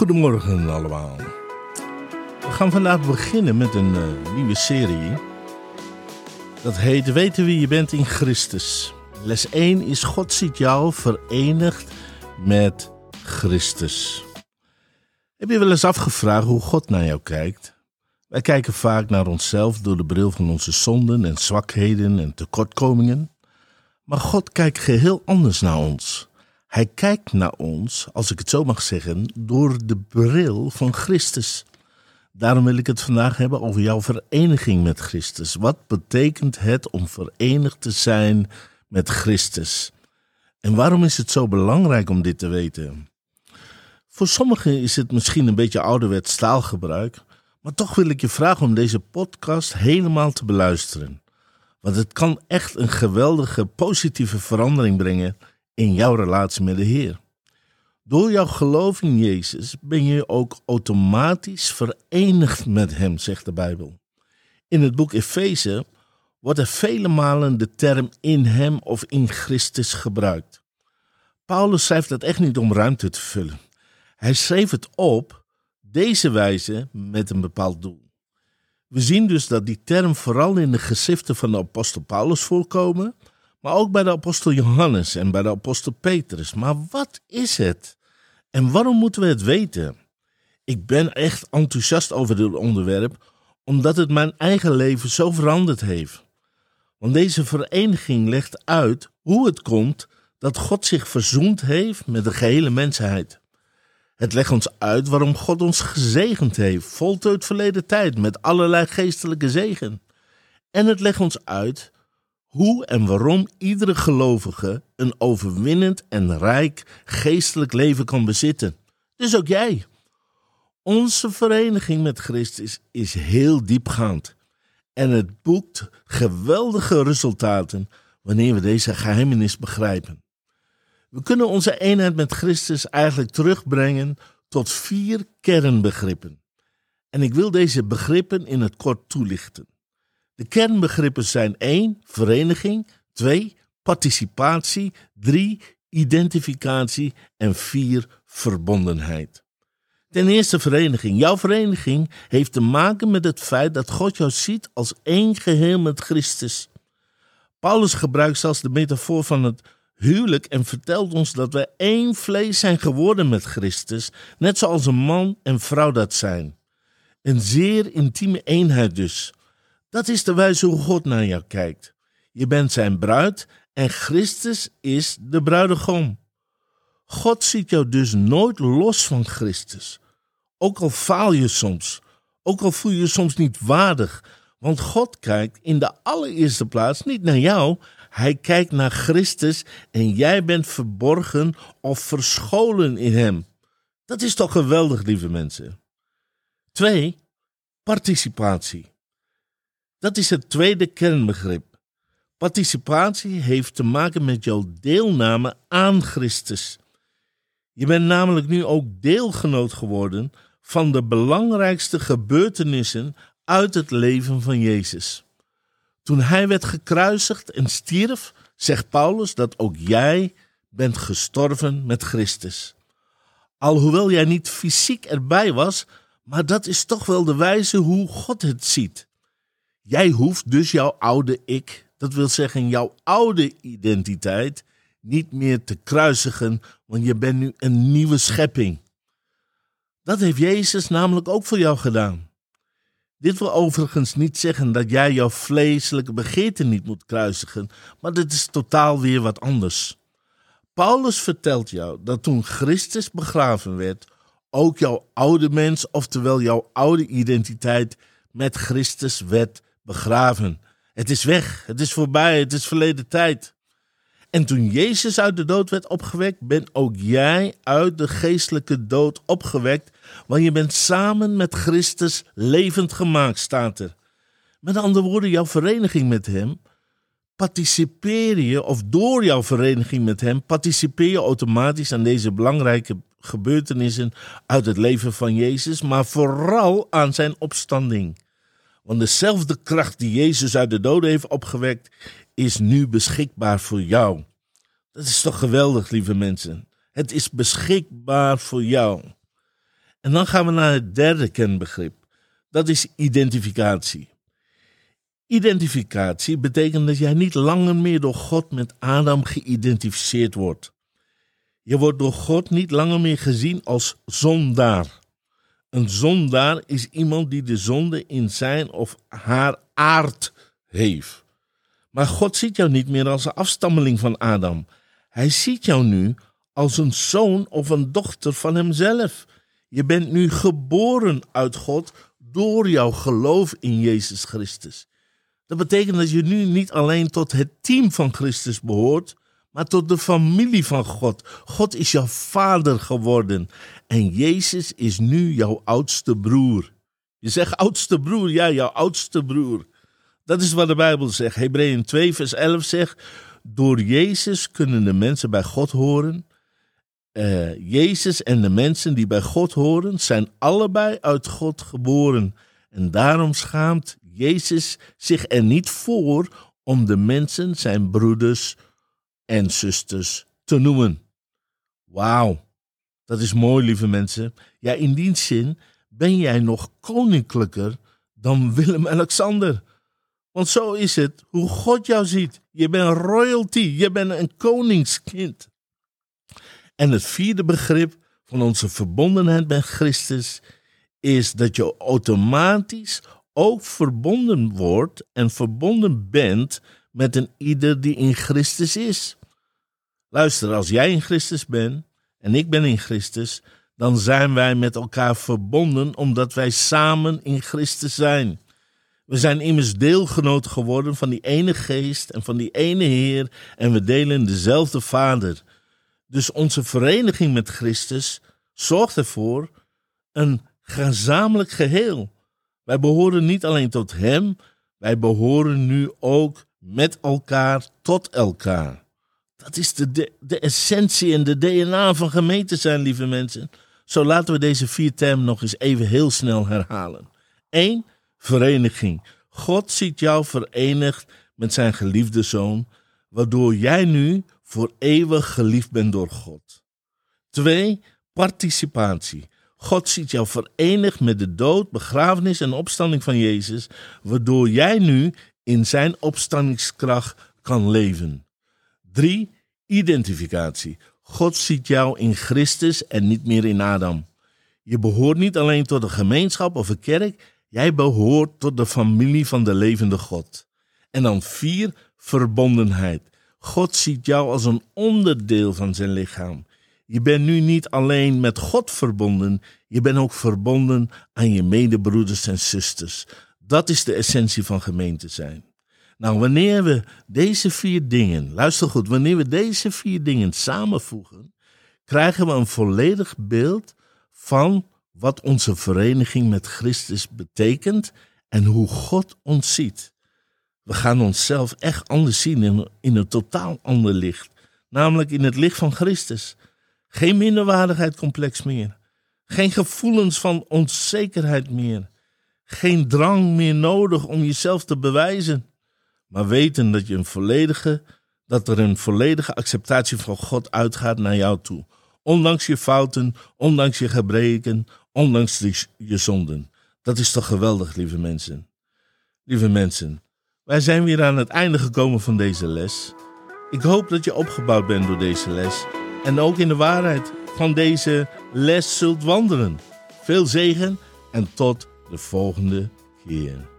Goedemorgen allemaal. We gaan vandaag beginnen met een eh, nieuwe serie. Dat heet Weten wie je bent in Christus. Les 1 is God ziet jou verenigd met Christus. Heb je wel eens afgevraagd hoe God naar jou kijkt? Wij kijken vaak naar onszelf door de bril van onze zonden en zwakheden en tekortkomingen. Maar God kijkt geheel anders naar ons. Hij kijkt naar ons, als ik het zo mag zeggen, door de bril van Christus. Daarom wil ik het vandaag hebben over jouw vereniging met Christus. Wat betekent het om verenigd te zijn met Christus? En waarom is het zo belangrijk om dit te weten? Voor sommigen is het misschien een beetje ouderwets taalgebruik, maar toch wil ik je vragen om deze podcast helemaal te beluisteren. Want het kan echt een geweldige positieve verandering brengen in jouw relatie met de Heer. Door jouw geloof in Jezus ben je ook automatisch verenigd met Hem, zegt de Bijbel. In het boek Efeze wordt er vele malen de term in Hem of in Christus gebruikt. Paulus schrijft dat echt niet om ruimte te vullen. Hij schreef het op deze wijze met een bepaald doel. We zien dus dat die term vooral in de geschriften van de apostel Paulus voorkomen, maar ook bij de apostel Johannes en bij de apostel Petrus. Maar wat is het? En waarom moeten we het weten? Ik ben echt enthousiast over dit onderwerp, omdat het mijn eigen leven zo veranderd heeft. Want deze vereniging legt uit hoe het komt dat God zich verzoend heeft met de gehele mensheid. Het legt ons uit waarom God ons gezegend heeft, voltooid verleden tijd, met allerlei geestelijke zegen. En het legt ons uit hoe en waarom iedere gelovige een overwinnend en rijk geestelijk leven kan bezitten. Dus ook jij. Onze vereniging met Christus is heel diepgaand. En het boekt geweldige resultaten wanneer we deze geheimenis begrijpen. We kunnen onze eenheid met Christus eigenlijk terugbrengen tot vier kernbegrippen. En ik wil deze begrippen in het kort toelichten. De kernbegrippen zijn 1. Vereniging. 2. Participatie. 3. Identificatie. En 4. Verbondenheid. Ten eerste vereniging. Jouw vereniging heeft te maken met het feit dat God jou ziet als één geheel met Christus. Paulus gebruikt zelfs de metafoor van het huwelijk en vertelt ons dat wij één vlees zijn geworden met Christus, net zoals een man en vrouw dat zijn. Een zeer intieme eenheid dus. Dat is de wijze hoe God naar jou kijkt. Je bent zijn bruid en Christus is de bruidegom. God ziet jou dus nooit los van Christus. Ook al faal je soms, ook al voel je je soms niet waardig, want God kijkt in de allereerste plaats niet naar jou, hij kijkt naar Christus en jij bent verborgen of verscholen in Hem. Dat is toch geweldig, lieve mensen. Twee, participatie. Dat is het tweede kernbegrip. Participatie heeft te maken met jouw deelname aan Christus. Je bent namelijk nu ook deelgenoot geworden van de belangrijkste gebeurtenissen uit het leven van Jezus. Toen hij werd gekruisigd en stierf, zegt Paulus dat ook jij bent gestorven met Christus. Alhoewel jij niet fysiek erbij was, maar dat is toch wel de wijze hoe God het ziet. Jij hoeft dus jouw oude ik, dat wil zeggen jouw oude identiteit, niet meer te kruisigen, want je bent nu een nieuwe schepping. Dat heeft Jezus namelijk ook voor jou gedaan. Dit wil overigens niet zeggen dat jij jouw vleeselijke begeerten niet moet kruisigen, maar dit is totaal weer wat anders. Paulus vertelt jou dat toen Christus begraven werd, ook jouw oude mens, oftewel jouw oude identiteit, met Christus werd begraven. Het is weg, het is voorbij, het is verleden tijd. En toen Jezus uit de dood werd opgewekt, ben ook jij uit de geestelijke dood opgewekt, want je bent samen met Christus levend gemaakt, staat er. Met andere woorden, jouw vereniging met Hem, participeer je, of door jouw vereniging met Hem, participeer je automatisch aan deze belangrijke gebeurtenissen uit het leven van Jezus, maar vooral aan Zijn opstanding. Want dezelfde kracht die Jezus uit de doden heeft opgewekt, is nu beschikbaar voor jou. Dat is toch geweldig, lieve mensen. Het is beschikbaar voor jou. En dan gaan we naar het derde kenbegrip. Dat is identificatie. Identificatie betekent dat jij niet langer meer door God met Adam geïdentificeerd wordt. Je wordt door God niet langer meer gezien als zondaar. Een zondaar is iemand die de zonde in zijn of haar aard heeft. Maar God ziet jou niet meer als een afstammeling van Adam. Hij ziet jou nu als een zoon of een dochter van hemzelf. Je bent nu geboren uit God door jouw geloof in Jezus Christus. Dat betekent dat je nu niet alleen tot het team van Christus behoort, maar tot de familie van God. God is jouw vader geworden en Jezus is nu jouw oudste broer. Je zegt oudste broer, ja, jouw oudste broer. Dat is wat de Bijbel zegt. Hebreeën 2, vers 11 zegt: Door Jezus kunnen de mensen bij God horen. Uh, Jezus en de mensen die bij God horen, zijn allebei uit God geboren. En daarom schaamt Jezus zich er niet voor om de mensen zijn broeders en zusters te noemen. Wauw, dat is mooi, lieve mensen. Ja, in die zin ben jij nog koninklijker dan Willem-Alexander. Want zo is het hoe God jou ziet. Je bent royalty, je bent een koningskind. En het vierde begrip van onze verbondenheid met Christus is dat je automatisch ook verbonden wordt en verbonden bent met een ieder die in Christus is. Luister, als jij in Christus bent en ik ben in Christus, dan zijn wij met elkaar verbonden omdat wij samen in Christus zijn. We zijn immers deelgenoot geworden van die ene geest en van die ene Heer en we delen dezelfde Vader. Dus onze vereniging met Christus zorgt ervoor een gezamenlijk geheel. Wij behoren niet alleen tot Hem, wij behoren nu ook met elkaar tot elkaar. Dat is de, de, essentie en de DNA van gemeente zijn, lieve mensen. Zo laten we deze vier termen nog eens even heel snel herhalen. 1 vereniging. God ziet jou verenigd met zijn geliefde zoon, waardoor jij nu voor eeuwig geliefd bent door God. 2. Participatie. God ziet jou verenigd met de dood, begrafenis en opstanding van Jezus, waardoor jij nu in zijn opstandingskracht kan leven. 3. Identificatie. God ziet jou in Christus en niet meer in Adam. Je behoort niet alleen tot een gemeenschap of een kerk, Jij behoort tot de familie van de levende God. En dan vier, verbondenheid. God ziet jou als een onderdeel van zijn lichaam. Je bent nu niet alleen met God verbonden, je bent ook verbonden aan je medebroeders en zusters. Dat is de essentie van gemeente zijn. Nou, wanneer we deze vier dingen, luister goed, wanneer we deze vier dingen samenvoegen, krijgen we een volledig beeld van wat onze vereniging met Christus betekent en hoe God ons ziet. We gaan onszelf echt anders zien in, een totaal ander licht, namelijk in het licht van Christus. Geen minderwaardigheidscomplex meer, geen gevoelens van onzekerheid meer, geen drang meer nodig om jezelf te bewijzen, maar weten dat je een volledige, dat er een volledige acceptatie van God uitgaat naar jou toe. Ondanks je fouten, ondanks je gebreken, ondanks je zonden. Dat is toch geweldig, lieve mensen. Lieve mensen, wij zijn weer aan het einde gekomen van deze les. Ik hoop dat je opgebouwd bent door deze les en ook in de waarheid van deze les zult wandelen. Veel zegen en tot de volgende keer.